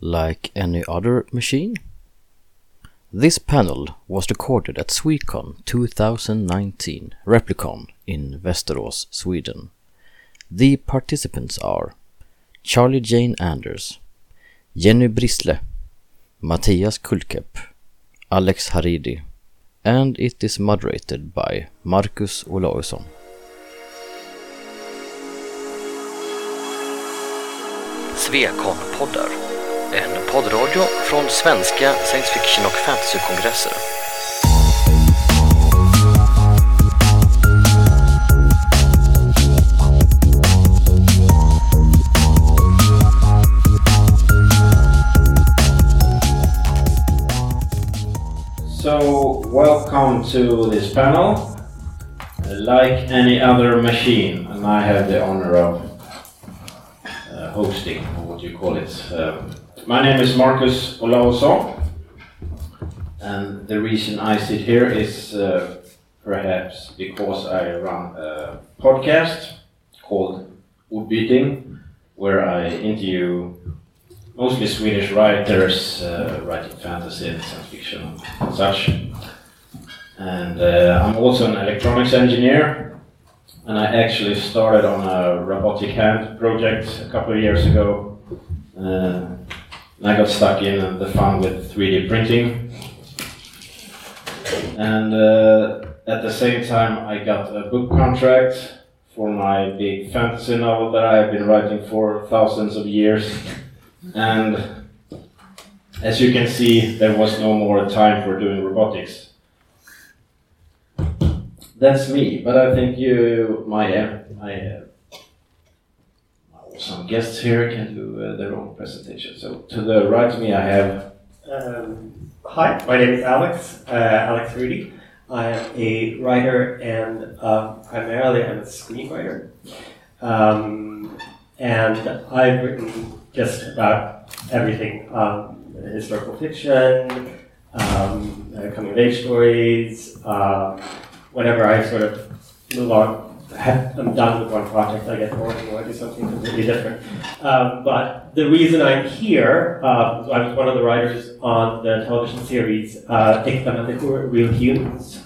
like any other machine? This panel was recorded at Swecon 2019 Replicon in Västerås, Sweden. The participants are Charlie Jane Anders, Jenny Brisle, Matthias Kulkep, Alex Haridi, and it is moderated by Marcus Olausson. Svekon-poddar. En poddradio från svenska science fiction och fantasykongresser. So, welcome to this panel. Like any other machine, and I have the honor of uh, hosting, or what you call it. Um, my name is Marcus Olausson, and the reason I sit here is uh, perhaps because I run a podcast called Ordbyting, where I interview mostly Swedish writers uh, writing fantasy and science fiction and such. And uh, I'm also an electronics engineer, and I actually started on a robotic hand project a couple of years ago. Uh, and I got stuck in the fun with 3D printing. And uh, at the same time, I got a book contract for my big fantasy novel that I have been writing for thousands of years. And as you can see, there was no more time for doing robotics. That's me, but I think you, my, uh, my uh, some guests here can do uh, their own presentation. So to the right of me, I have. Um, hi, my name is Alex, uh, Alex Rudy. I am a writer and uh, primarily I'm a screenwriter. Um, and I've written just about everything um, historical fiction, um, coming of age stories, uh, whatever I sort of move on I'm done with one project, I get bored and want to do something completely different. Um, but the reason I'm here, uh, I was one of the writers on the television series uh, Äkta Real Humans.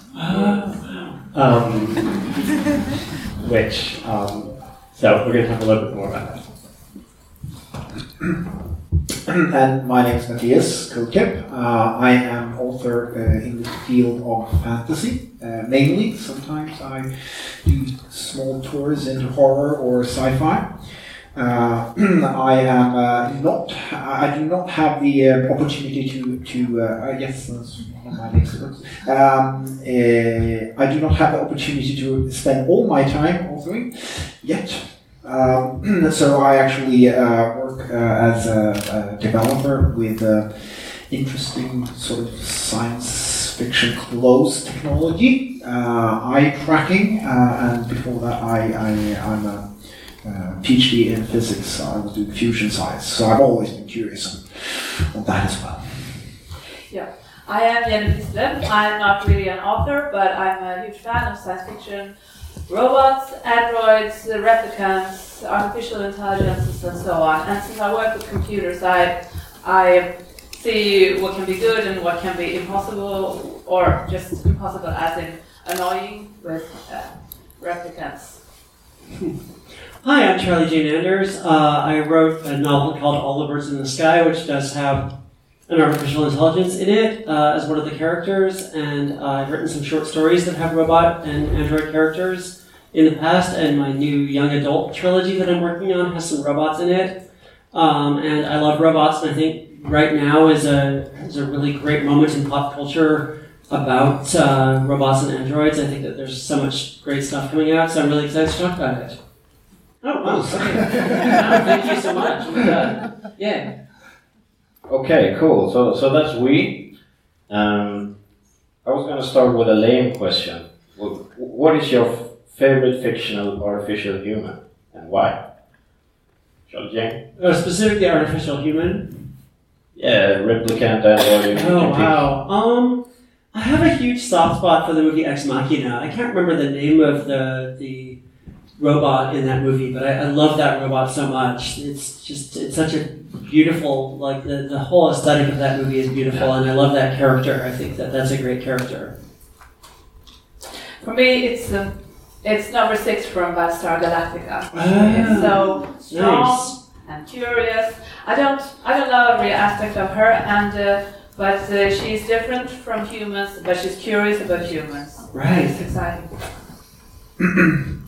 Um, which, um, so we're going to talk a little bit more about that. and my name is Matthias Kulkep. Uh, I am author uh, in the field of fantasy, uh, mainly. Sometimes I do small tours into horror or sci-fi. Uh, I am uh, not. I do not have the uh, opportunity to. to uh, yes, that's one of my next books. Um, uh, I do not have the opportunity to spend all my time authoring yet. Um, so I actually uh, work as a, a, developer with interesting sort of science fiction close technology, eye tracking, and before that I, I I'm a uh, PhD in physics. I was doing fusion science, so I've always been curious on, on that as well. Yeah, I am Jenny Brisle. I'm not really an author, but I'm a huge fan of science fiction, robots, androids, replicants, artificial intelligences, and so on. And since I work with computers, I I see what can be good and what can be impossible, or just impossible as in annoying with uh, replicants. Hi, I'm Charlie Jane Anders. Uh, I wrote a novel called All the Birds in the Sky, which does have an artificial intelligence in it uh, as one of the characters, and uh, I've written some short stories that have robot and android characters in the past, and my new young adult trilogy that I'm working on has some robots in it. Um, and I love robots, and I think right now is a, is a really great moment in pop culture about uh, robots and androids. I think that there's so much great stuff coming out, so I'm really excited to talk about it. Oh, wow. thank you so much. Uh, yeah. Okay, cool. So, so that's we. Um, I was going to start with a lame question. What is your favorite fictional artificial human and why? Charlie Jane? Uh, specifically artificial human? Yeah, replicant and Oh, wow. Um, I have a huge soft spot for the movie Ex Machina. I can't remember the name of the the robot in that movie, but I, I love that robot so much. It's just it's such a beautiful. Like the, the whole aesthetic of that movie is beautiful, and I love that character. I think that that's a great character. For me, it's um, it's number six from Battlestar Galactica. Ah, it's so strong Nice. and curious. I don't I don't love every aspect of her, and uh, but uh, she's different from humans, but she's curious about humans. Right. It's exciting.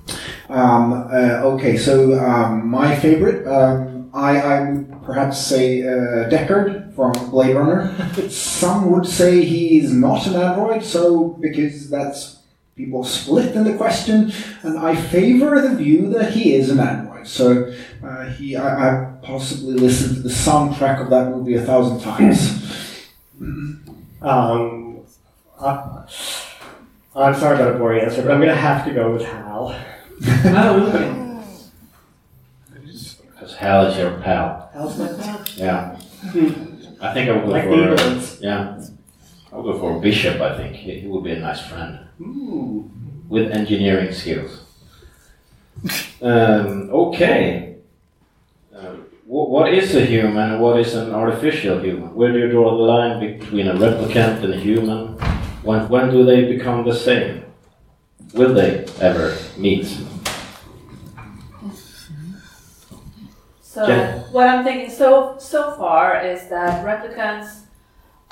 Um, uh, okay, so um, my favorite, um, I, I would perhaps say uh, Deckard from Blade Runner. Some would say he is not an android, so because that's people split in the question, and I favor the view that he is an android. So uh, he, I, I possibly listened to the soundtrack of that movie a thousand times. Um, I, I'm sorry about a boring answer, but I'm going to have to go with Hal. Oh, okay. Because Hal is your pal. Hal's my pal. Yeah. I think I would go Like for. the yeah. I'll go for Bishop. I think he, he would be a nice friend Ooh. with engineering skills. Um, okay. Uh, what is a human and what is an artificial human? Where do you draw the line between a replicant and a human? When, when do they become the same? Will they ever meet? So what I'm thinking so so far is that replicants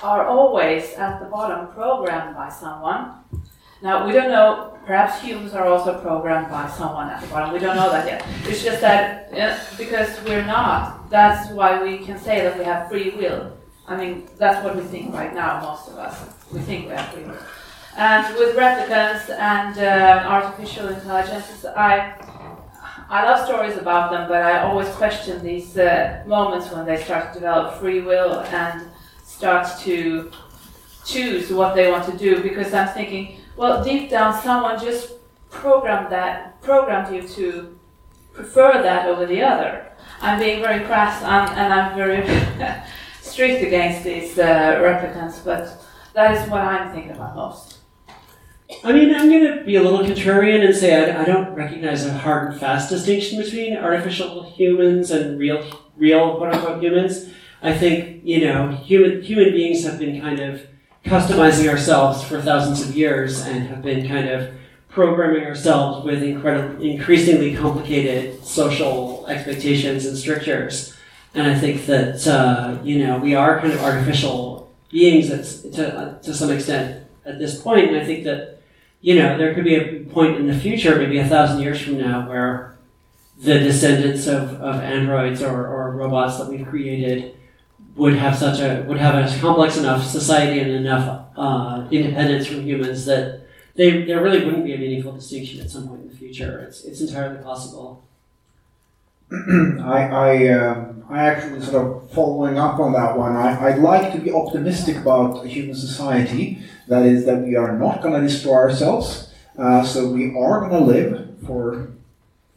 are always at the bottom programmed by someone. Now we don't know. Perhaps humans are also programmed by someone at the bottom. We don't know that yet. It's just that because we're not, that's why we can say that we have free will. I mean, that's what we think right now. Most of us we think we have free will. And with replicants and uh, artificial intelligences, I I love stories about them, but I always question these uh, moments when they start to develop free will and start to choose what they want to do. Because I'm thinking, well, deep down, someone just programmed that, programmed you to prefer that over the other. I'm being very crass and, and I'm very strict against these uh, replicants, but that is what I'm thinking about most. I mean, I'm going to be a little contrarian and say I, I don't recognize a hard and fast distinction between artificial humans and real, real quote unquote humans. I think you know, human human beings have been kind of customizing ourselves for thousands of years and have been kind of programming ourselves with incredible, increasingly complicated social expectations and strictures. And I think that uh, you know we are kind of artificial beings to to some extent at this point. And I think that you know, there could be a point in the future, maybe a thousand years from now, where the descendants of, of androids or, or robots that we've created would have such a would have a complex enough society and enough uh, independence from humans that they, there really wouldn't be a meaningful distinction at some point in the future. It's it's entirely possible. I, I, um, I actually sort of following up on that one. I, I'd like to be optimistic about human society. That is, that we are not going to destroy ourselves. Uh, so we are going to live for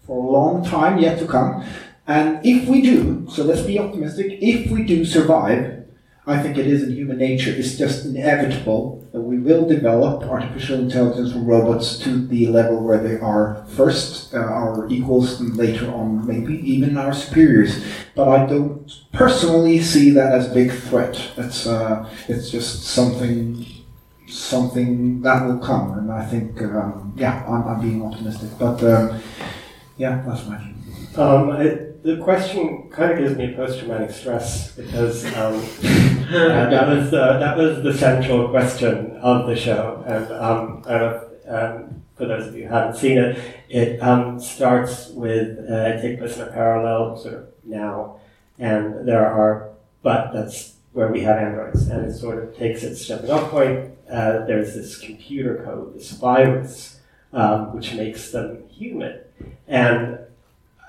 for a long time yet to come. And if we do, so let's be optimistic. If we do survive, I think it is in human nature. It's just inevitable that we will develop artificial intelligence from robots to the level where they are first uh, our equals, and later on maybe even our superiors. But I don't personally see that as a big threat. It's uh, it's just something something that will come, and I think um, yeah, I'm, I'm being optimistic. But um, yeah, that's my view. Um, I, the question kind of gives me post-traumatic stress because um, that was the, that was the central question of the show, and um, I don't know if, um, for those of you who haven't seen it, it um, starts with uh, it takes place in a parallel sort of now, and there are but that's where we have androids, and it sort of takes its jumping off point. Uh, there's this computer code, this virus, um, which makes them human, and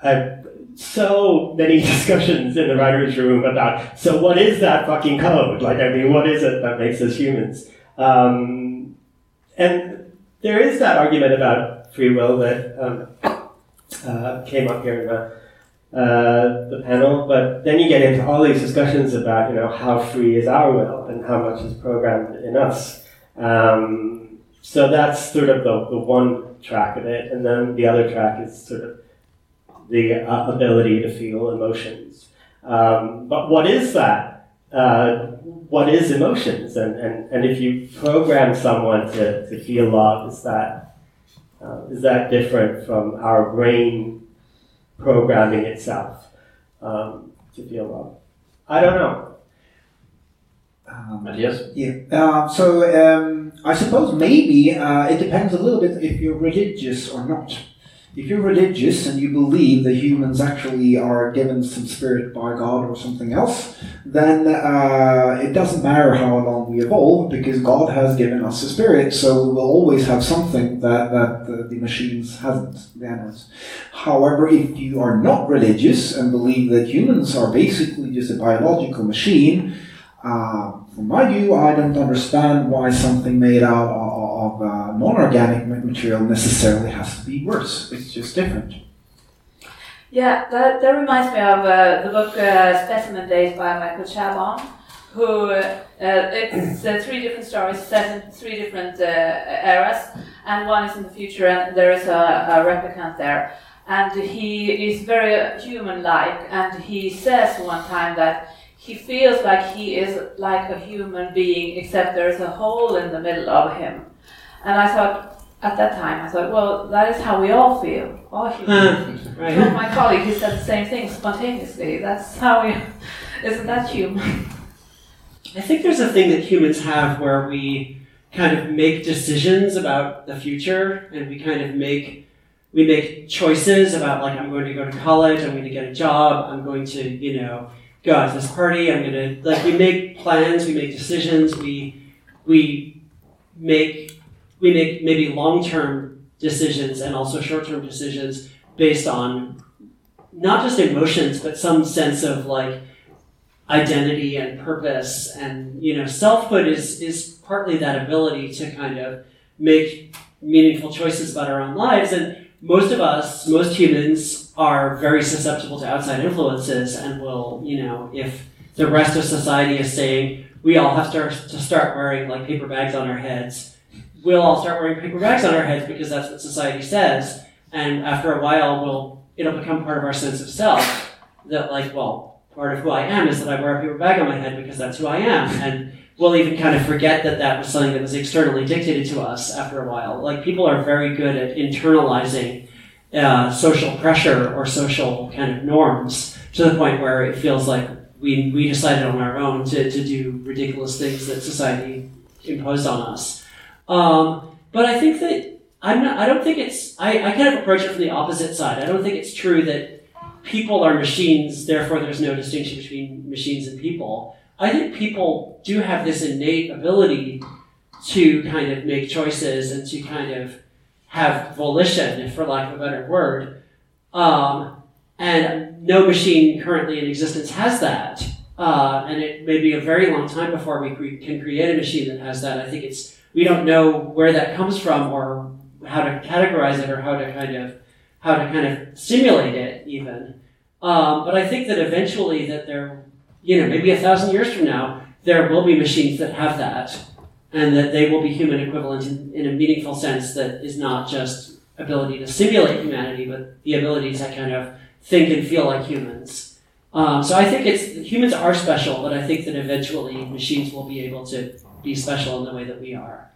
I've so many discussions in the writer's room about so what is that fucking code? Like, I mean, what is it that makes us humans? Um, and there is that argument about free will that um, uh, came up here in the, uh, the panel, but then you get into all these discussions about, you know, how free is our will and how much is programmed in us. Um, so that's sort of the, the one track of it, and then the other track is sort of the uh, ability to feel emotions. Um, but what is that? Uh, what is emotions? And, and, and if you program someone to, to feel love, is that, uh, is that different from our brain programming itself um, to feel love? I don't know. Um, Matthias? Yeah. Uh, so um, I suppose maybe uh, it depends a little bit if you're religious or not. If you're religious and you believe that humans actually are given some spirit by God or something else, then uh, it doesn't matter how long we evolve because God has given us a spirit, so we will always have something that, that the, the machines haven't, the animals. However, if you are not religious and believe that humans are basically just a biological machine, uh, from my view, I don't understand why something made out of, of uh, non-organic material necessarily has to be worse. It's just different. Yeah, that, that reminds me of uh, the book uh, Specimen Days by Michael Chabon, who uh, it's uh, three different stories set in three different uh, eras, and one is in the future, and there is a, a replicant there. And he is very human-like, and he says one time that he feels like he is like a human being, except there's a hole in the middle of him. And I thought, at that time, I thought, well, that is how we all feel, all humans. right. Told my colleague, he said the same thing spontaneously. That's how we, isn't that human? I think there's a thing that humans have where we kind of make decisions about the future and we kind of make we make choices about like I'm going to go to college, I'm going to get a job, I'm going to, you know, go out to this party, I'm gonna like we make plans, we make decisions, we we make we make maybe long term decisions and also short term decisions based on not just emotions but some sense of like identity and purpose. And you know selfhood is is partly that ability to kind of make meaningful choices about our own lives. And most of us most humans are very susceptible to outside influences and will you know if the rest of society is saying we all have to, to start wearing like paper bags on our heads we'll all start wearing paper bags on our heads because that's what society says and after a while we'll it'll become part of our sense of self that like well part of who I am is that I wear a paper bag on my head because that's who I am. And we'll even kind of forget that that was something that was externally dictated to us after a while. Like people are very good at internalizing uh, social pressure or social kind of norms to the point where it feels like we, we decided on our own to, to do ridiculous things that society imposed on us. Um, but I think that I'm not, I don't think it's, I, I kind of approach it from the opposite side. I don't think it's true that people are machines, therefore there's no distinction between machines and people. I think people do have this innate ability to kind of make choices and to kind of have volition, for lack of a better word. Um, and no machine currently in existence has that. Uh, and it may be a very long time before we can create a machine that has that. I think it's we don't know where that comes from or how to categorize it or how to kind of how to kind of simulate it even. Um, but I think that eventually that there, you know, maybe a thousand years from now, there will be machines that have that, and that they will be human equivalent in, in a meaningful sense that is not just ability to simulate humanity, but the ability to kind of think and feel like humans. Um, so I think it's humans are special, but I think that eventually machines will be able to be special in the way that we are.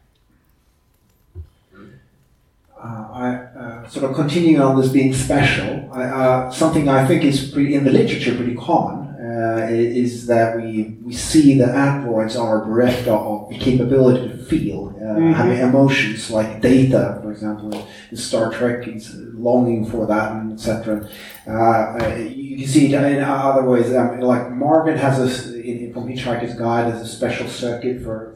Uh, I uh, sort of continuing on this being special. I, uh, something I think is pretty, in the literature pretty common uh, is that we we see that androids are bereft of the capability to feel, mm-hmm. having emotions like Data, for example, in Star Trek, is longing for that, and etc. Uh, you can see it in other ways. Um, like Marvin has a in, from Hitchhiker's Guide, has a special circuit for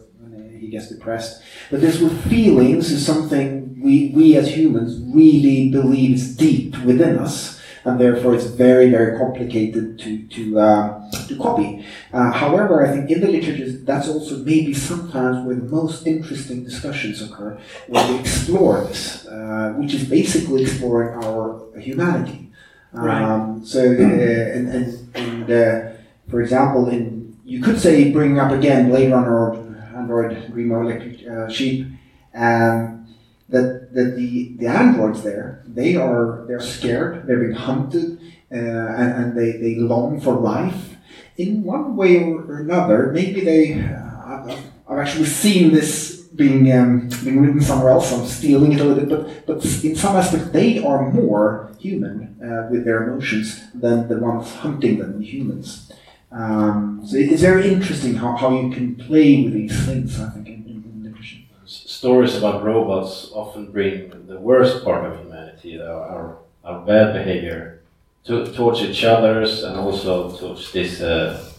he gets depressed. But this with feelings is something we, we as humans really believe is deep within us, and therefore it's very, very complicated to, to, uh, to copy. Uh, however, I think in the literature, that's also maybe sometimes where the most interesting discussions occur, where we explore this, uh, which is basically exploring our humanity. Right. Um, so, uh, and, and, and uh, for example, in you could say bringing up again Blade Runner or Androids Dream of Electric uh, Sheep, um, that that the the androids there they are they're scared, they're being hunted, uh, and, and they, they long for life in one way or another. Maybe they. Uh, I've, actually seen this being um, being written somewhere else. I'm stealing it a little bit, but but in some aspects they are more human uh, with their emotions than the ones hunting them, the humans. Um, so it's very interesting how, how you can play with these things. I think in, in, in Stories about robots often bring the worst part of humanity, our, our, bad behavior, to, towards each others and also towards these uh,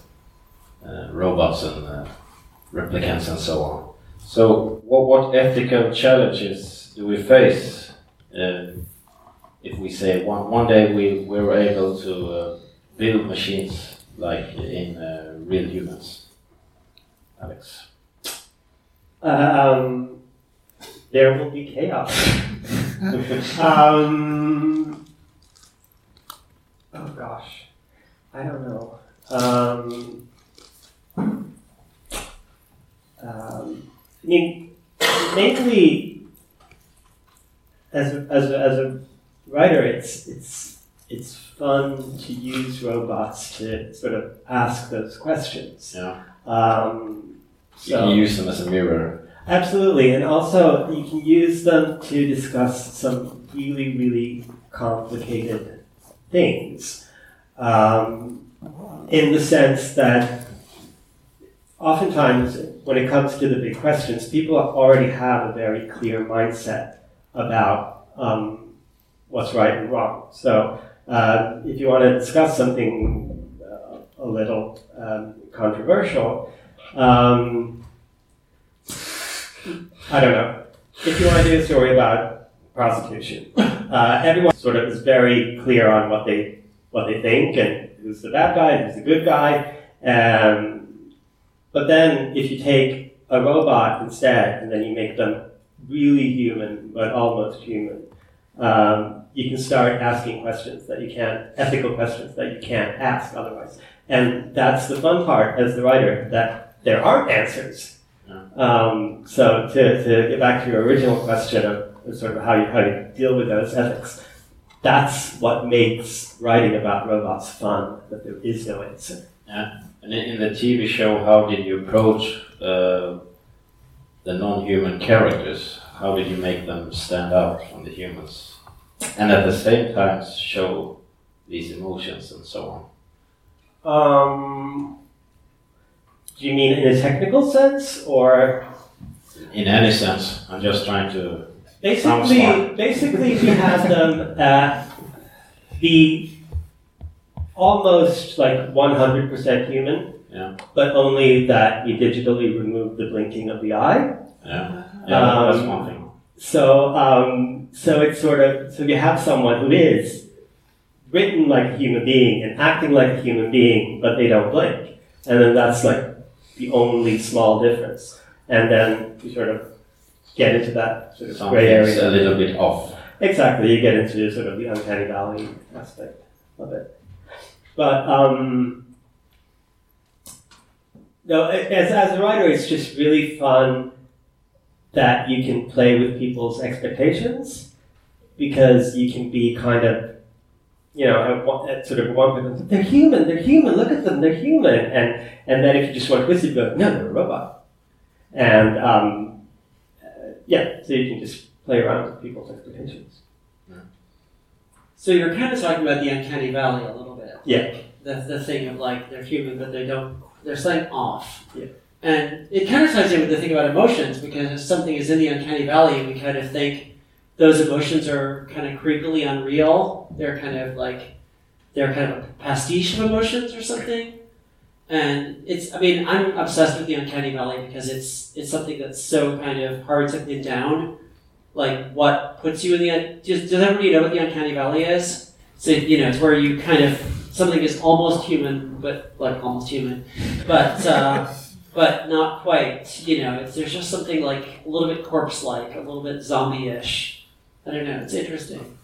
uh, robots and uh, replicants and so on. So, what, what ethical challenges do we face uh, if we say one, one day we, we were able to uh, build machines like in uh, real humans? Alex. Um, there will be chaos. um, oh gosh, I don't know. Um, um, I mean, mainly as a, as a, as a writer, it's it's it's fun to use robots to sort of ask those questions. Yeah. Um, You can use them as a mirror. Absolutely, and also you can use them to discuss some really, really complicated things. Um, in the sense that oftentimes, when it comes to the big questions, people already have a very clear mindset about um, what's right and wrong. So, uh, if you want to discuss something uh, a little um, controversial, um, I don't know. If you want to do a story about prostitution, uh, everyone sort of is very clear on what they what they think and who's the bad guy and who's the good guy. Um, but then if you take a robot instead and then you make them really human but almost human, um, you can start asking questions that you can't, ethical questions that you can't ask otherwise. And that's the fun part as the writer, that there aren't answers. Um, so to, to get back to your original question of sort of how you, how you deal with those ethics, that's what makes writing about robots fun, that there is no answer. And in, the TV show, how did you approach uh, the non-human characters? How did you make them stand out from the humans? And at the same time show these emotions and so on. Um, do you mean in a technical sense, or In any sense, I'm just trying to. Basically? Basically, we had them uh, be almost like 100% human, Yeah. but only that you digitally remove the blinking of the eye. Yeah, yeah that's Um, one thing. So, um, so it's sort of so you have someone who is written like a human being and acting like a human being, but they don't blink, and then that's like the only small difference. And then you sort of get into that sort of gray area. a little bit off. Exactly, you get into sort of the uncanny valley aspect of it. But um, no, as, as a writer, it's just really fun that you can play with people's expectations because you can be kind of, you know, at, one, at sort of one point, they're human, they're human, look at them, they're human. And, and then if you just want to twist it, you go, no, they're a robot. And um, uh, yeah, so you can just play around with people's expectations. So you're kind of talking about the uncanny valley a little bit. Yeah. The, the thing of like they're human, but they don't. they're something off. Yeah. And it kind of ties in with the thing about emotions because if something is in the uncanny valley, we kind of think those emotions are kind of creepily unreal. They're kind of like they're kind of a pastiche of emotions or something. And it's, I mean, I'm obsessed with the uncanny valley because it's it's something that's so kind of hard to pin down. Like what puts you in the does, does everybody know what the uncanny valley is? So you know, it's where you kind of something is almost human, but like almost human, but uh, but not quite. You know, it's, there's just something like a little bit corpse-like, a little bit zombie-ish. I don't know. It's interesting.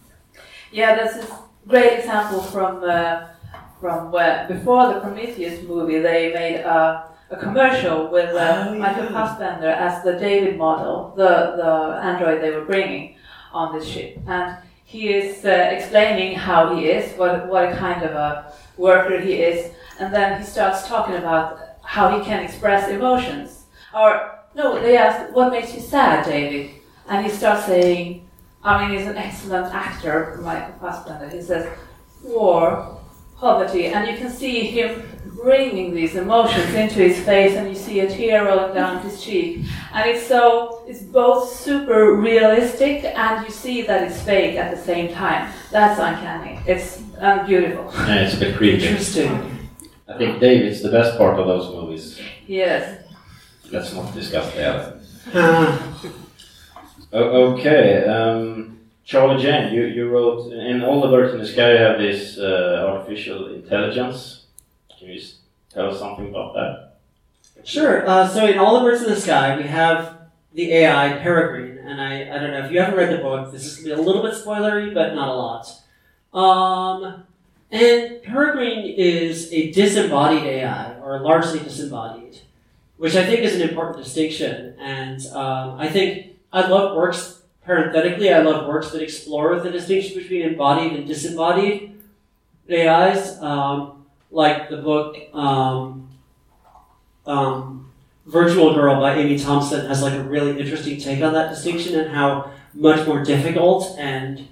Yeah, that's a great example from uh, from where before the Prometheus movie they made a, a commercial with uh, Oh, yeah. Michael Fassbender as the David model, the the android they were bringing on this ship, and he is uh, explaining how he is, what what kind of a worker he is, and then he starts talking about how he can express emotions. Or no, they ask, "What makes you sad, David?" And he starts saying, "I mean, he's an excellent actor, Michael Fassbender." He says, "War, poverty," and you can see him bringing these emotions into his face, and you see a tear rolling down his cheek. And it's so, it's both super realistic, and you see that it's fake at the same time. That's uncanny. It's um, beautiful. Yeah, it's a bit creepy. Interesting. I think David's the best part of those movies. Yes. Let's not discuss that. Uh, okay, um, Charlie Jane, you, you wrote in All the Birds in the Sky. You have this uh, artificial intelligence. Can you s- tell us something about that? Sure. Uh, so in All the Birds in the Sky, we have the AI Peregrine, and I, I don't know if you haven't read the book. This is gonna be a little bit spoilery, but not a lot. Um, and Peregrine is a disembodied AI, or largely disembodied, which I think is an important distinction. And um, I think I love works. Parenthetically, I love works that explore the distinction between embodied and disembodied AIs, um, like the book. Um, um, Virtual Girl by Amy Thomson has like a really interesting take on that distinction and how much more difficult and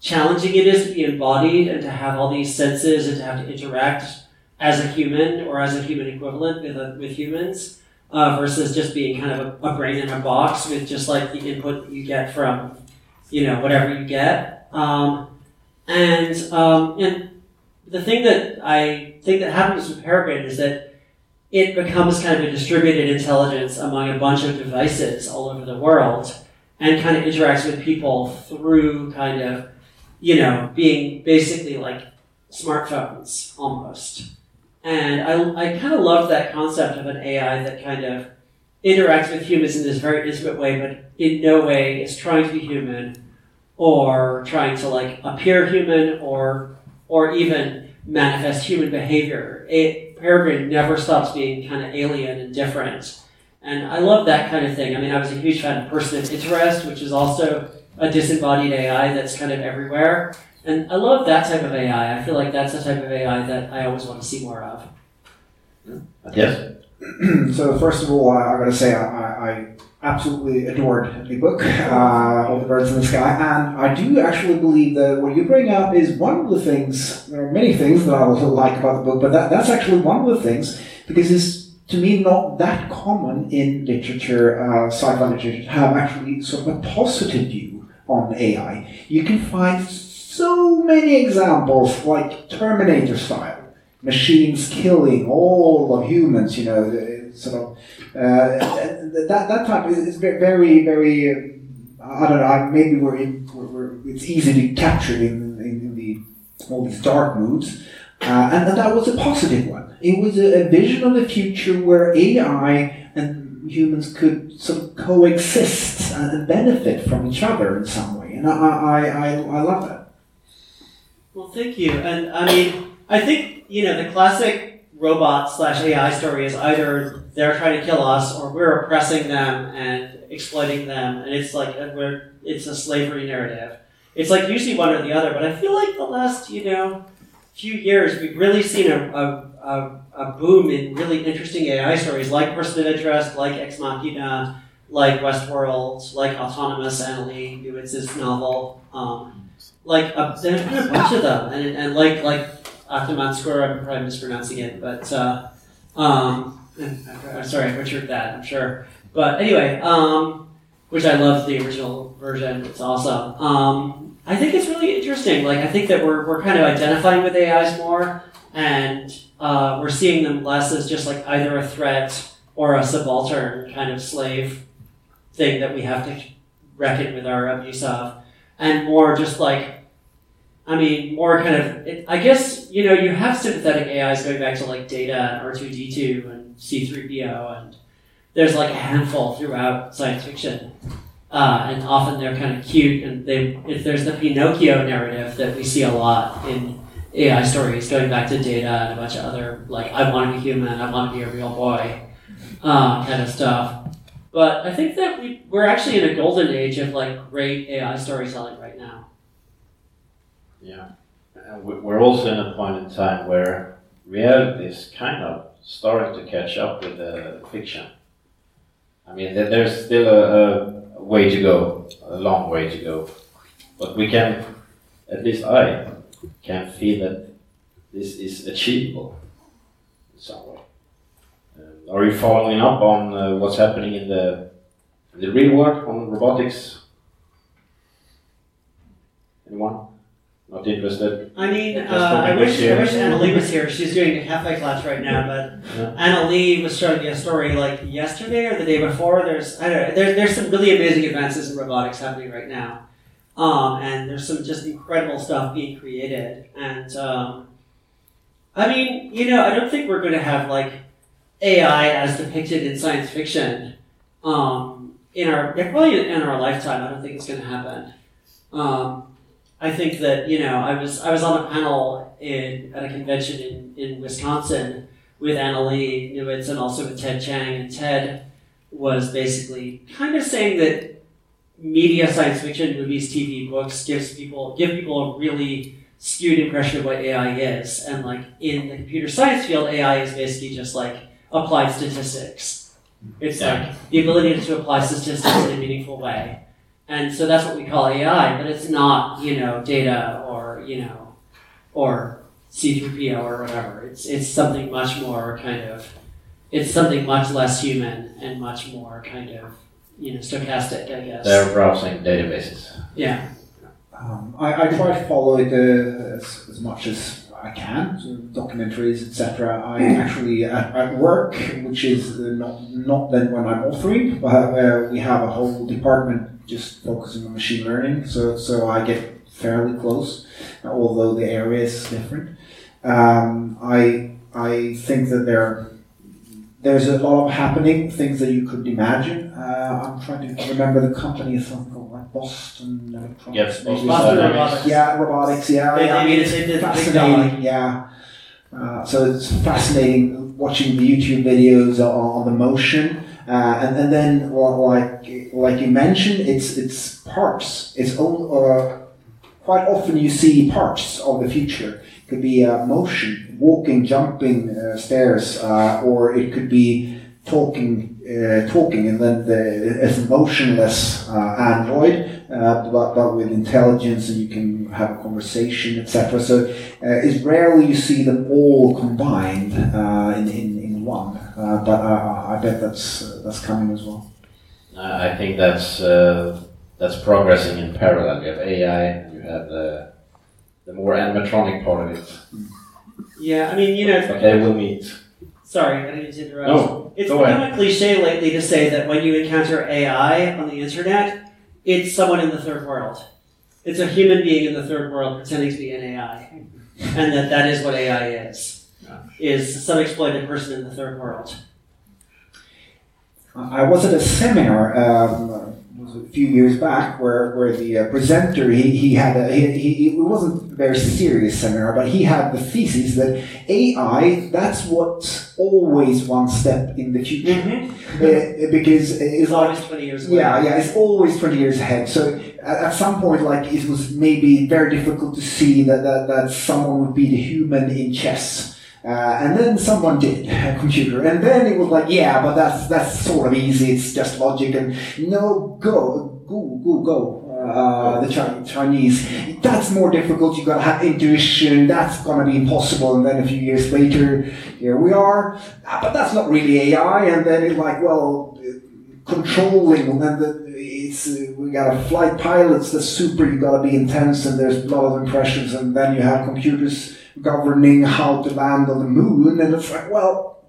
challenging it is to be embodied and to have all these senses and to have to interact as a human or as a human equivalent with, uh, with humans uh, versus just being kind of a, a brain in a box with just like the input that you get from you know whatever you get. Um, and um, and the thing that I think that happens with Peregrine is that it becomes kind of a distributed intelligence among a bunch of devices all over the world and kind of interacts with people through kind of, you know, being basically like smartphones almost. And I, I kind of love that concept of an AI that kind of interacts with humans in this very intimate way, but in no way is trying to be human or trying to like appear human or or even manifest human behavior. It, Peregrine never stops being kind of alien and different. And I love that kind of thing. I mean, I was a huge fan of Person of Interest, which is also a disembodied AI that's kind of everywhere. And I love that type of AI. I feel like that's the type of AI that I always want to see more of. Yes. so first of all, I, I gotta say I, I, I absolutely adored the book, uh, All the Birds in the Sky, and I do actually believe that what you bring up is one of the things. There are many things that I like about the book, but that, that's actually one of the things because it's to me not that common in literature, uh, sci-fi literature, to have actually sort of a positive view on AI. You can find so many examples, like Terminator style machines killing all of humans, you know, sort of uh, that that type is, very very. Uh, I don't know. Maybe we're, in, we're, we're it's easy to capture in, in, in the all these dark moods, uh, and, and that was a positive one. It was a, a vision of the future where AI humans could sort of coexist and benefit from each other in some way, and I I, I, I love that. Well, thank you. And I mean, I think, you know, the classic robot slash AI story is either they're trying to kill us or we're oppressing them and exploiting them. And it's like, and we're, it's a slavery narrative. It's like usually one or the other. But I feel like the last, you know, few years, we've really seen a, a, a, a boom in really interesting AI stories like Person of Interest, like Ex Machina, like Westworld, like Autonomous, Annalee Newitz's novel. Um, like a, there's been a bunch of them, and, and like like Atamanskor, I'm probably mispronouncing it, but uh, um, I'm sorry, I butchered that, I'm sure. But anyway, um, which I love the original version. It's awesome. Um, I think it's really interesting. Like I think that we're we're kind of identifying with AIs more, and uh, we're seeing them less as just like either a threat or a subaltern kind of slave thing that we have to reckon with our abuse of, and more just like I mean, more kind of, it, I guess, you know, you have sympathetic AIs going back to like Data and R2D2 and C3PO, and there's like a handful throughout science fiction. Uh, and often they're kind of cute, and they, if there's the Pinocchio narrative that we see a lot in AI stories, going back to Data and a bunch of other, like, I want to be human, I want to be a real boy, uh, kind of stuff. But I think that we, we're actually in a golden age of like great AI storytelling right now. Yeah. We're also in a point in time where reality is kind of starting to catch up with the fiction. I mean, there's still a, a way to go, a long way to go. But we can, at least I, can feel that this is achievable in some way. Um, are you following up on uh, what's happening in the, in the real world on robotics? Anyone? Not interested? I mean, uh, I wish I wish Annalee was here. She's doing a cafe class right now, but Yeah. Annalee was showing me a story like yesterday or the day before. There's I don't know. There, there's some really amazing advances in robotics happening right now, um, and there's some just incredible stuff being created. And um, I mean, you know, I don't think we're going to have like AI as depicted in science fiction um, in our probably in our lifetime. I don't think it's going to happen. Um, I think that you know I was I was on a panel in at a convention in, in Wisconsin with Annalee Newitz and also with Ted Chiang and Ted was basically kind of saying that media science fiction movies TV books gives people give people a really skewed impression of what AI is and like in the computer science field AI is basically just like applied statistics it's Yeah. like the ability to apply statistics in a meaningful way and so that's what we call AI, but it's not, you know, data or, you know, or C3PO or whatever. It's, it's something much more kind of, it's something much less human and much more kind of, you know, stochastic, I guess. They're browsing databases. Yeah. Um, I, I try to follow it uh, as, as much as I can, so documentaries, etc. I actually at, at work, which is uh, not not then when I'm offering, but uh, we have a whole department just focusing on machine learning. So so I get fairly close, although the area is different. Um, I I think that there there's a lot of happening things that you couldn't imagine. Uh, I'm trying to remember the company, it's something called like Boston Electronics. Yes. Boston Robotics. Yeah, robotics. Yeah, They- yeah. I they mean, did- it's they fascinating. Yeah. Uh, so it's fascinating watching the YouTube videos on, on the motion, uh, and and then well, like like you mentioned, it's it's parts. It's all, uh, quite often you see parts of the future. It could be uh, motion, walking, jumping uh, stairs, uh, or it could be talking, uh, talking, and then the, it's a motionless uh, android, uh, but, but with intelligence, and you can have a conversation, etc. So uh, it's rarely you see them all combined uh, in, in, in one, uh, but I, I bet that's uh, that's coming as well. I think that's uh, that's progressing in parallel. You have AI, you have the the more animatronic part of it. Yeah, I mean, you know, okay, we'll meet. sorry, I didn't mean to interrupt. No, It's go become ahead. a cliche lately to say that when you encounter AI on the internet, it's someone in the third world. It's a human being in the third world pretending to be an AI. And that that is what AI is. Is some exploited person in the third world. I was at a seminar um, it was a few years back where, where the uh, presenter he, he had a, he, he, it wasn't a very serious seminar but he had the thesis that AI that's what's always one step in the future Uh, because it's It's like always 20 years away. yeah, yeah, it's always 20 years ahead. So at, at some point, like, it was maybe very difficult to see that, that, that someone would be the human in chess. Uh, and then someone did, a computer. And then it was like, yeah, but that's, that's sort of easy. It's just logic. And no, go, go, go, go. Uh, the Chi- Chinese. That's more difficult. You've gotta have intuition. That's gonna be impossible. And then a few years later, here we are. Ah, but that's not really AI. And then it's like, well, controlling and then the, it's uh, we got a flight pilots that's super You've got to be intense and there's a lot of impressions and then you have computers governing how to land on the moon and it's like well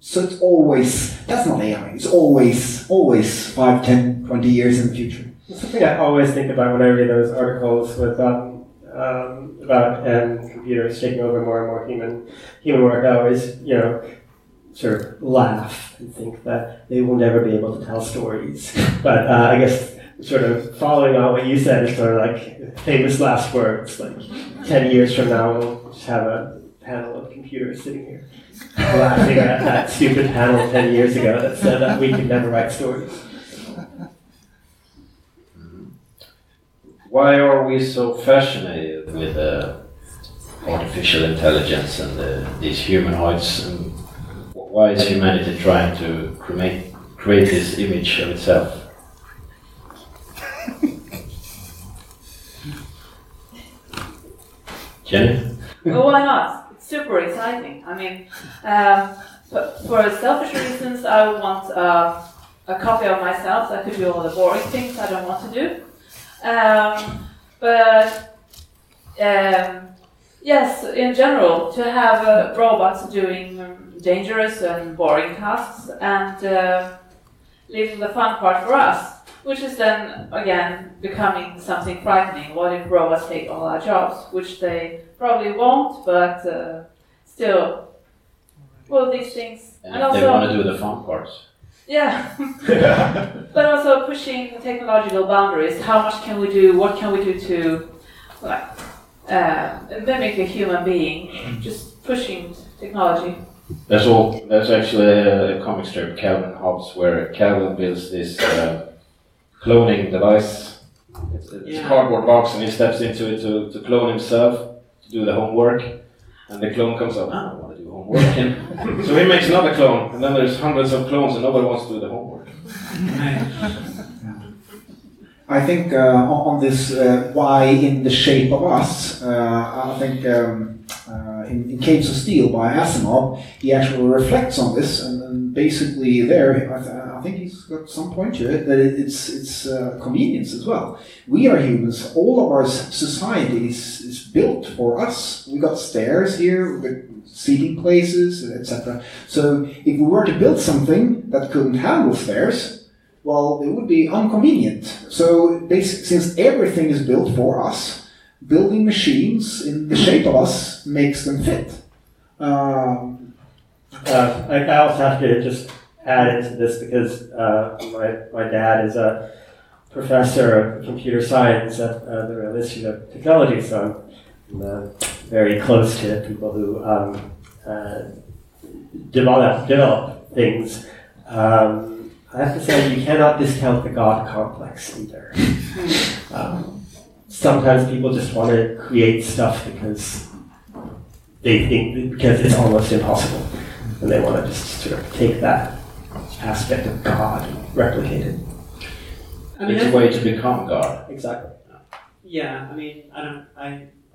so it's always that's not AI it's always always 5 10 20 years in the future something I always think about when I read those articles with um, um, about um, computers taking over more and more human human work. I always, you know, sort of laugh and think that they will never be able to tell stories. But uh, I guess sort of following on what you said is sort of like famous last words. Like ten years from now, we'll just have a panel of computers sitting here laughing at that stupid panel ten years ago that said that we could never write stories. why are we so fascinated with uh, artificial intelligence and uh, these humanoids? And why is humanity trying to create, create this image of itself? Jenny? well, why not? It's super exciting. I mean, um, for, selfish reasons, I want uh, a copy of myself so I could do all the boring things I don't want to do. Um, but um, yes, in general, to have uh, robots doing dangerous and boring tasks and uh, leaving the fun part for us, which is then again becoming something frightening. What if robots take all our jobs? Which they probably won't, but uh, still. Well, these things, And, and if they also want to do the fun parts. yeah, but also pushing technological boundaries. How much can we do? What can we do to like, uh, mimic a human being? Just pushing technology. That's all. That's actually a, a comic strip, Calvin Hobbes, where Calvin builds this uh, cloning device. It's, it's Yeah. a cardboard box, and he steps into it to, to clone himself to do the homework. And the clone comes up. I don't want to do homework. And so he makes another clone, and then there's hundreds of clones, and nobody wants to do the homework. I think uh, on on this uh, why in the shape of us, uh, I think um, uh, in, in Caves of Steel by Asimov, he actually reflects on this, and, and basically there, I, th- I think he's got some point to it that it, it's it's uh, convenience as well. We are humans. All of our society is, is built for us. We got stairs here, got seating places, etc. So if we were to build something that couldn't handle stairs, well, it would be inconvenient. So, since everything is built for us, building machines in the shape of us makes them fit. Um, Uh, I, I also have to just add into this because uh, my, my dad is a professor of computer science at uh, the Royal Institute of Technology, so I'm uh, very close to people who um, uh, develop, develop things. Um, I have to say, you cannot discount the God complex either. um, sometimes people just want to create stuff because they think because it's almost impossible and they want to just sort of take that aspect of God and replicate it. I mean, it's a way to become God. Exactly. Yeah, I mean, I don't, I,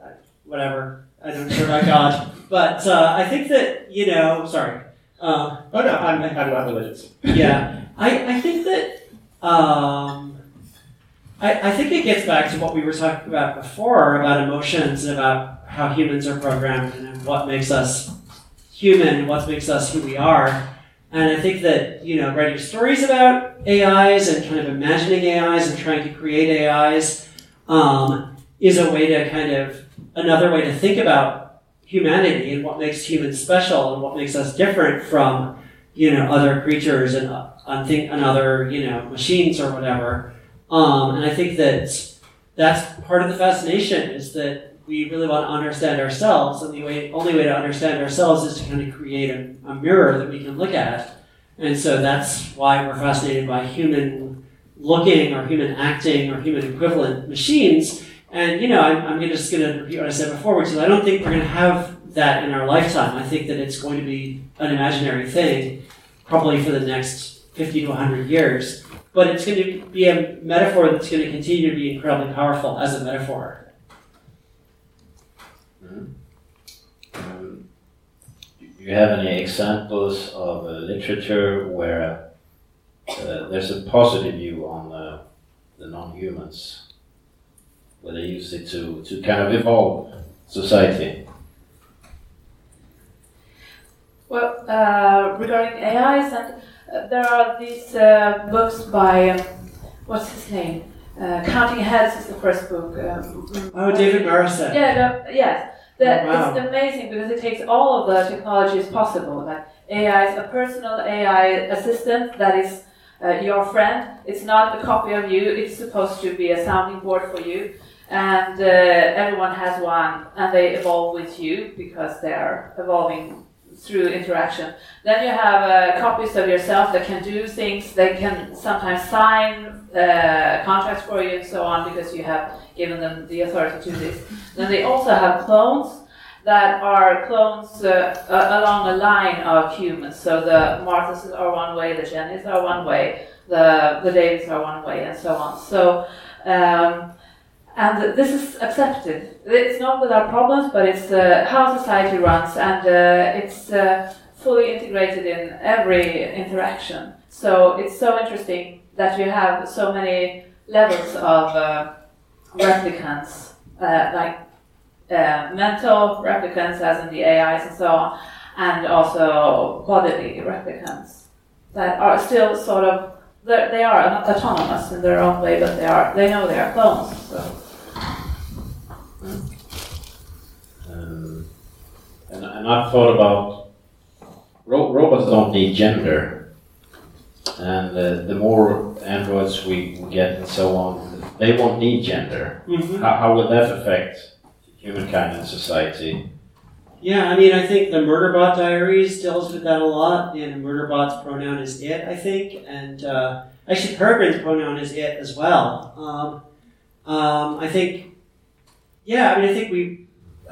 I whatever. I don't care about God, but uh, I think that you know. Sorry. Uh, Oh no, I'm, I'm not religious. yeah, I, I think that um, I, I think it gets back to what we were talking about before about emotions and about how humans are programmed and what makes us human what makes us who we are. And I think that you know writing stories about AIs and kind of imagining AIs and trying to create AIs um, is a way to kind of another way to think about humanity and what makes humans special and what makes us different from you know other creatures and uh, think, other you know machines or whatever. Um, and I think that that's part of the fascination is that we really want to understand ourselves, and the way, only way to understand ourselves is to kind of create a, a mirror that we can look at. And so that's why we're fascinated by human looking or human acting or human equivalent machines. And you know, I'm, I'm just going to repeat what I said before, which is I don't think we're going to have that in our lifetime. I think that it's going to be an imaginary thing, probably for the next 50 to 100 years. But it's going to be a metaphor that's going to continue to be incredibly powerful as a metaphor. Um, do you have any examples of uh, literature where uh, there's a positive view on uh, the non-humans, where they use it to, to kind of evolve society? Well, uh, regarding AIs, and uh, there are these uh, books by um, what's his name? Uh, Counting Heads is the first book. Um, Oh, David Marusek. Yeah, the, yes. The, Oh, wow. It's amazing because it takes all of the technologies possible. Like AI is a personal AI assistant that is uh, your friend. It's not a copy of you. It's supposed to be a sounding board for you. And uh, everyone has one, and they evolve with you because they are evolving through interaction. Then you have uh, copies of yourself that can do things. They can sometimes sign uh, contracts for you and so on because you have given them the authority to do this. Then they also have clones that are clones uh, along a line of humans. So the Marthas are one way, the Jennys are one way, the the Davids are one way, and so on. So. Um, and this is accepted. It's not without problems, but it's uh, how society runs, and uh, it's uh, fully integrated in every interaction. So it's so interesting that you have so many levels of uh, replicants, uh, like uh, mental replicants, as in the AIs and so on, and also bodily replicants that are still sort of they are autonomous in their own way, but they are they know they are clones. So. And, and I've thought about ro- robots don't need gender, and uh, the more androids we, we get and so on, they won't need gender. Mhm. How, how would that affect humankind and society? Yeah, I mean, I think the Murderbot Diaries deals with that a lot, and Murderbot's pronoun is it, I think, and uh, actually Peregrine's pronoun is it as well. Um, um, I think, yeah, I mean, I think we,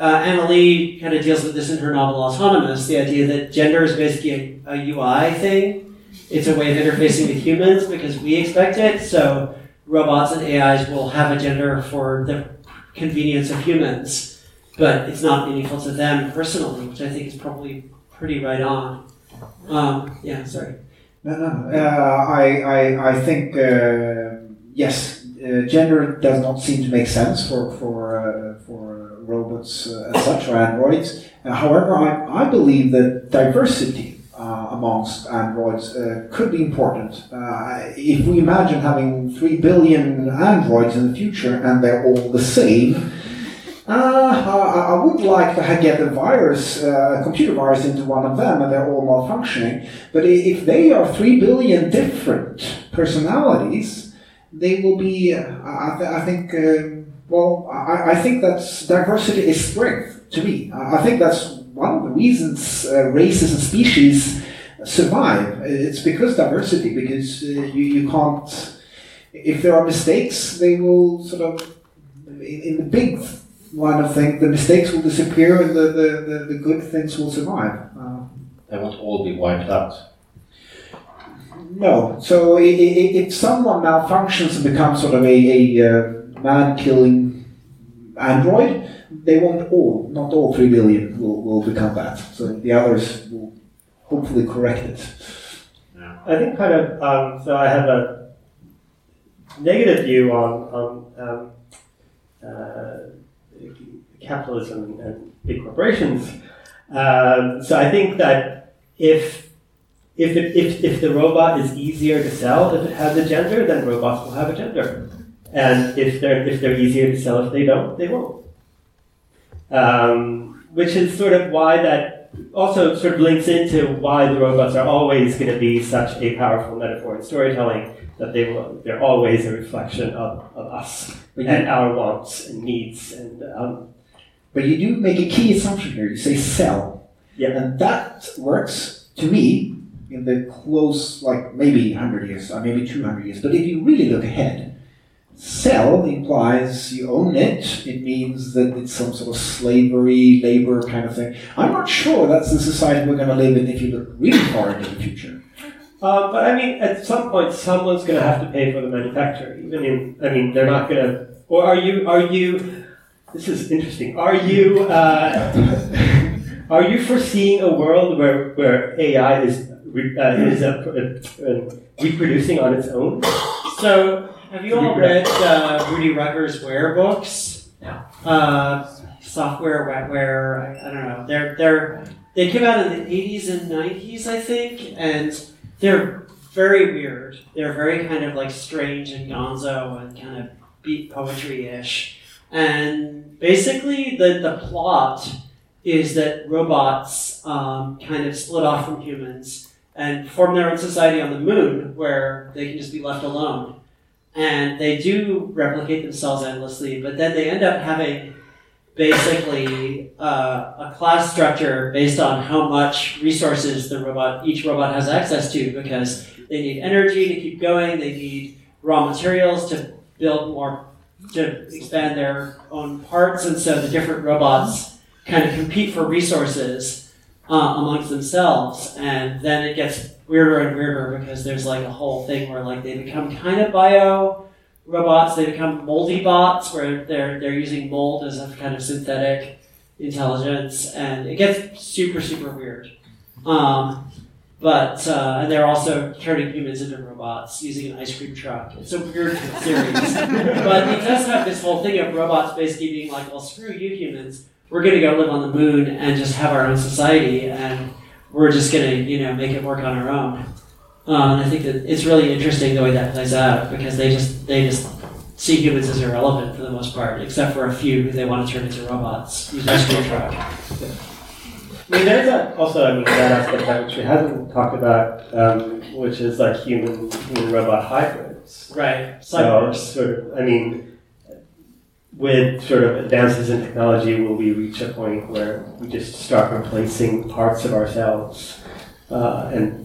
uh, Annalee kind of deals with this in her novel Autonomous, the idea that gender is basically a, a UI thing. It's a way of interfacing with humans because we expect it, so robots and AIs will have a gender for the convenience of humans but it's not meaningful to them personally, which I think is probably pretty right on. Um, yeah, sorry. No, no. Uh, I, I, I think uh, yes, uh, gender does not seem to make sense for for uh, for robots uh, as such or androids. Uh, however, I, I believe that diversity uh, amongst androids uh, could be important. Uh, if we imagine having three billion androids in the future and they're all the same. Uh, I, would like to get a virus, uh, a computer virus into one of them and they're all malfunctioning. But if they are three billion different personalities, they will be. Uh, I, th- I think. Um, well, I, I think that diversity is strength to me. I I think that's one of the reasons uh, races and species survive. It's because diversity. Because uh, you you can't. If there are mistakes, they will sort of in, in the big line of things, the mistakes will disappear and the, the, the, the good things will survive. Uh, They won't all be wiped out. no. So if someone malfunctions and becomes sort of a, a uh, man-killing android, they won't all, not all three billion will, will become that. So the others will hopefully correct it. I think kind of, um, so I have a negative view on, on um, uh, capitalism and big corporations. Um, so I think that if if, it, if if the robot is easier to sell if it has a gender, then robots will have a gender, and if they're if they're easier to sell if they don't, they won't. Um, which is sort of why that also sort of links into why the robots are always going to be such a powerful metaphor in storytelling that they will they're always a reflection of, of us But and our wants and needs and um, but you do make a key assumption here. You say sell. Yeah. And that works to me in the close, like maybe 100 years, or maybe 200 years. But if you really look ahead, sell implies you own it. It means that it's some sort of slavery, labor kind of thing. I'm not sure that's the society we're going to live in if you look really far into the future. Uh, but I mean, at some point, someone's going to have to pay for the manufacturer. Even in, I mean, they're not going to. Or are you? Are you? This is interesting. Are you? Uh, are you foreseeing a world where where AI is uh, is uh, reproducing on its own? So, have you all read uh, Rudy Rucker's Ware books? No. Uh, software, wetware, I, I don't know. They're they're they came out in the eighties and nineties, I think, and they're very weird. They're very kind of like strange and gonzo and kind of beat poetry ish. And basically, the the plot is that robots um, kind of split off from humans and form their own society on the moon where they can just be left alone. And they do replicate themselves endlessly, but then they end up having basically uh, a class structure based on how much resources the robot, each robot has access to, because they need energy to keep going, they need raw materials to build more, to expand their own parts, and so the different robots kind of compete for resources uh, amongst themselves, and then it gets weirder and weirder because there's like a whole thing where like they become kind of bio robots, they become moldy bots where they're they're using mold as a kind of synthetic intelligence, and it gets super super weird. Um, but uh, and they're also turning humans into robots using an ice cream truck. It's a weird series, but it does have this whole thing of robots basically being like, "Well, screw you humans, we're gonna go live on the moon and just have our own society, and we're just gonna you know make it work on our own." Um, and I think that it's really interesting the way that plays out because they just they just see humans as irrelevant for the most part, except for a few who they want to turn into robots using screw truck. I mean, there's a, also, I mean, that aspect that which we haven't talked about, um, which is like human human robot hybrids. Right. So, Cyborgs. sort of, I mean, with sort of advances in technology, will we reach a point where we just start replacing parts of ourselves uh, and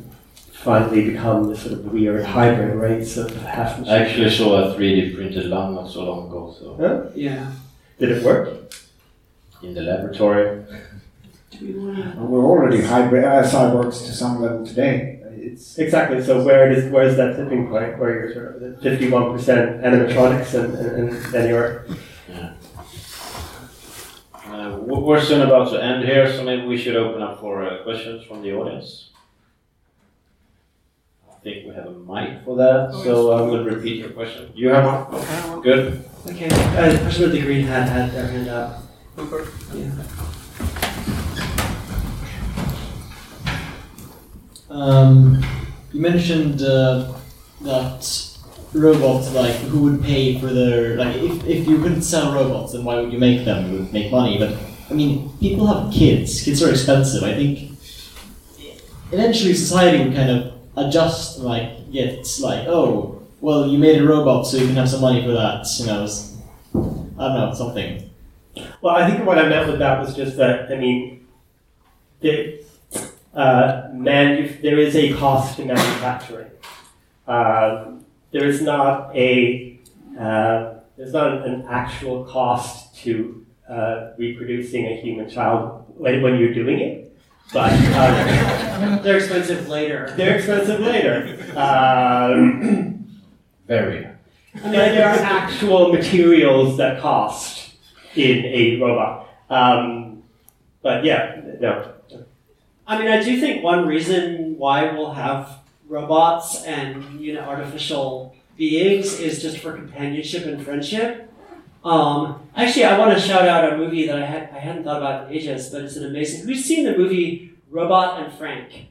finally become this sort of weird hybrid race of half I machine? actually saw a 3D printed lung not so long ago, so Yeah. Did it work? in the laboratory. Do we want to? We're already hybrid uh, cyborgs to some level today. It's Exactly. So where does where's that tipping point where you're sort of fifty-one percent animatronics and, and, and then you're w- we're soon about to end here, so maybe we should open up for uh, questions from the audience. I think we have a mic for that, so I'm going to repeat your question. You have one? Okay, good. Okay. Uh, the person with the green hat had their hand up. Yeah. Um, you mentioned uh, that robots, like who would pay for their like if, if you couldn't sell robots, then why would you make them? You would make money, but I mean, people have kids. Kids are expensive. I think eventually society would kind of adjust, like get like oh well, you made a robot, so you can have some money for that. You know, I don't know something. Well, I think what I meant with that was just that, I mean, the, uh, manu- there is a cost to manufacturing. Um, there is not a, uh, there's not an actual cost to uh, reproducing a human child when, when you're doing it, but um, They're expensive later. they're expensive later. Um, Very. I mean, there are actual materials that cost in a robot. Um, but yeah, no. I mean, I do think one reason why we'll have robots and you know artificial beings is just for companionship and friendship. Um, actually, I want to shout out a movie that I had I hadn't thought about in ages, but it's an amazing. Who's seen the movie Robot and Frank?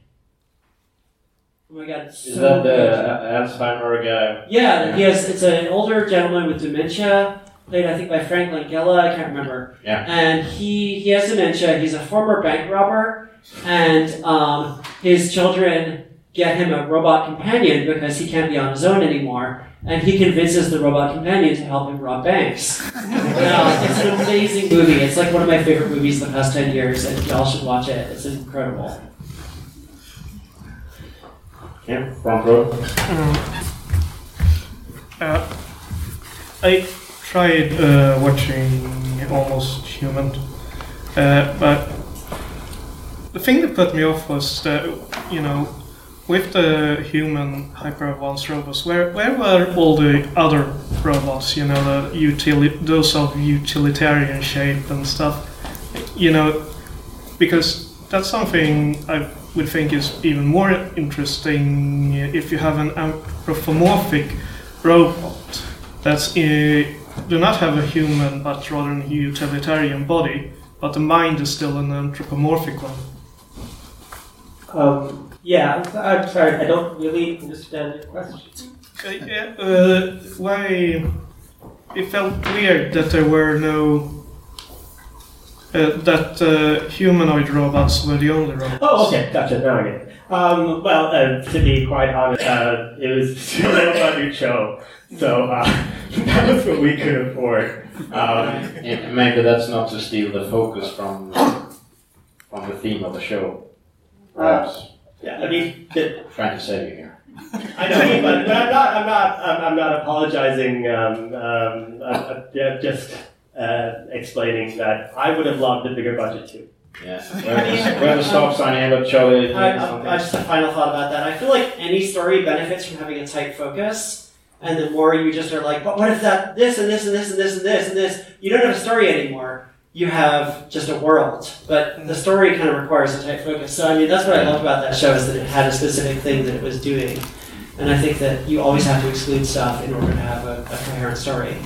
Oh my god, it's Is so that the uh, Alzheimer guy? Yeah, he has. It's an older gentleman with dementia, played I think by Frank Langella. I can't remember. Yeah. And he he has dementia. He's a former bank robber, and um, his children get him a robot companion because he can't be on his own anymore. And he convinces the robot companion to help him rob banks. Now, it's an amazing movie. It's like one of my favorite movies of the past ten years, and y'all should watch it. It's incredible. Yeah, front row. Uh, I tried uh, watching Almost Human, uh, but the thing that put me off was that, you know, with the human hyper advanced robots, where where were all the other robots? You know, the utili- those of utilitarian shape and stuff. You know, because that's something I would think is even more interesting if you have an anthropomorphic robot that's uh, do not have a human but rather a utilitarian body, but the mind is still an anthropomorphic one. Um, yeah, I'm, I'm sorry, I don't really understand your question. Uh, yeah, uh, why it felt weird that there were no uh, that uh, humanoid robots were the only robots. Oh, okay, gotcha. Now I get it. Um, well, uh, to be quite honest, uh, it was still a low budget show, so uh, that was what we could afford. Um, And maybe that's not to steal the focus from from the theme of the show. Perhaps yeah, I mean, the, trying to save you here. I know, but, but I'm not. I'm not. I'm, I'm not apologizing. Um, um, uh, yeah, just uh, explaining that I would have loved a bigger budget too. We have the- have a stop sign Charlie. I, I, I just a final thought about that. I feel like any story benefits from having a tight focus, and the more you just are like, but what if that this and this and this and this and this and this? You don't have a story anymore. You have just a world, but the story kind of requires a tight focus. So I mean, that's what I love about that show is that it had a specific thing that it was doing, and I think that you always have to exclude stuff in order to have a, a coherent story.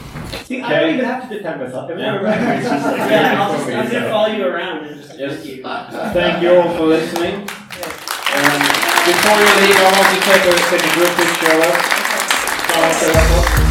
See, I don't even have to defend myself. Yeah. I remember, it's just like Yeah, I'll just, I'm gonna follow you around and just Yes. yes. you. Thank you all for listening. Um, and before you leave, I want to take a, take a group picture of us.